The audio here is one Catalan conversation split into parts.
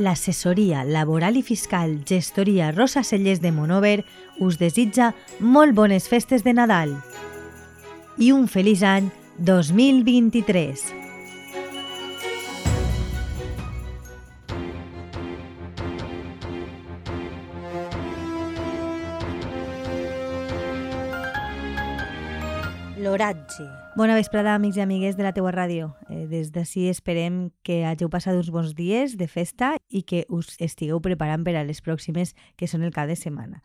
L'assessoria laboral i fiscal gestoria Rosa Cellers de Monover us desitja molt bones festes de Nadal i un feliç any 2023. L'oratge. Bona vesprada, amics i amigues de la teua ràdio. Eh, des d'ací esperem que hagueu passat uns bons dies de festa i que us estigueu preparant per a les pròximes, que són el cap de setmana.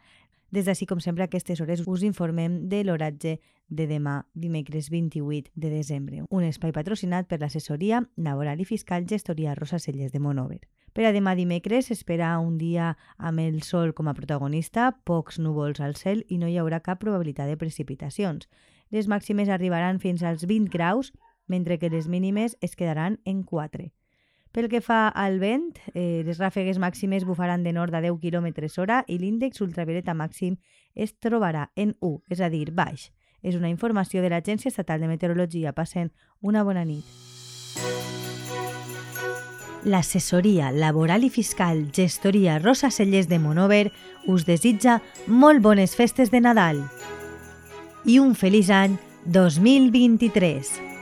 Des d'ací, com sempre, a aquestes hores us informem de l'oratge de demà, dimecres 28 de desembre, un espai patrocinat per l'assessoria laboral i fiscal gestoria Rosa Celles de Monover. Per a demà dimecres s'espera un dia amb el sol com a protagonista, pocs núvols al cel i no hi haurà cap probabilitat de precipitacions. Les màximes arribaran fins als 20 graus, mentre que les mínimes es quedaran en 4. Pel que fa al vent, eh, les ràfegues màximes bufaran de nord a 10 km hora i l'índex ultravioleta màxim es trobarà en 1, és a dir, baix. És una informació de l'Agència Estatal de Meteorologia. Passen una bona nit. L'assessoria laboral i fiscal gestoria Rosa Cellers de Monover us desitja molt bones festes de Nadal i un feliç any 2023.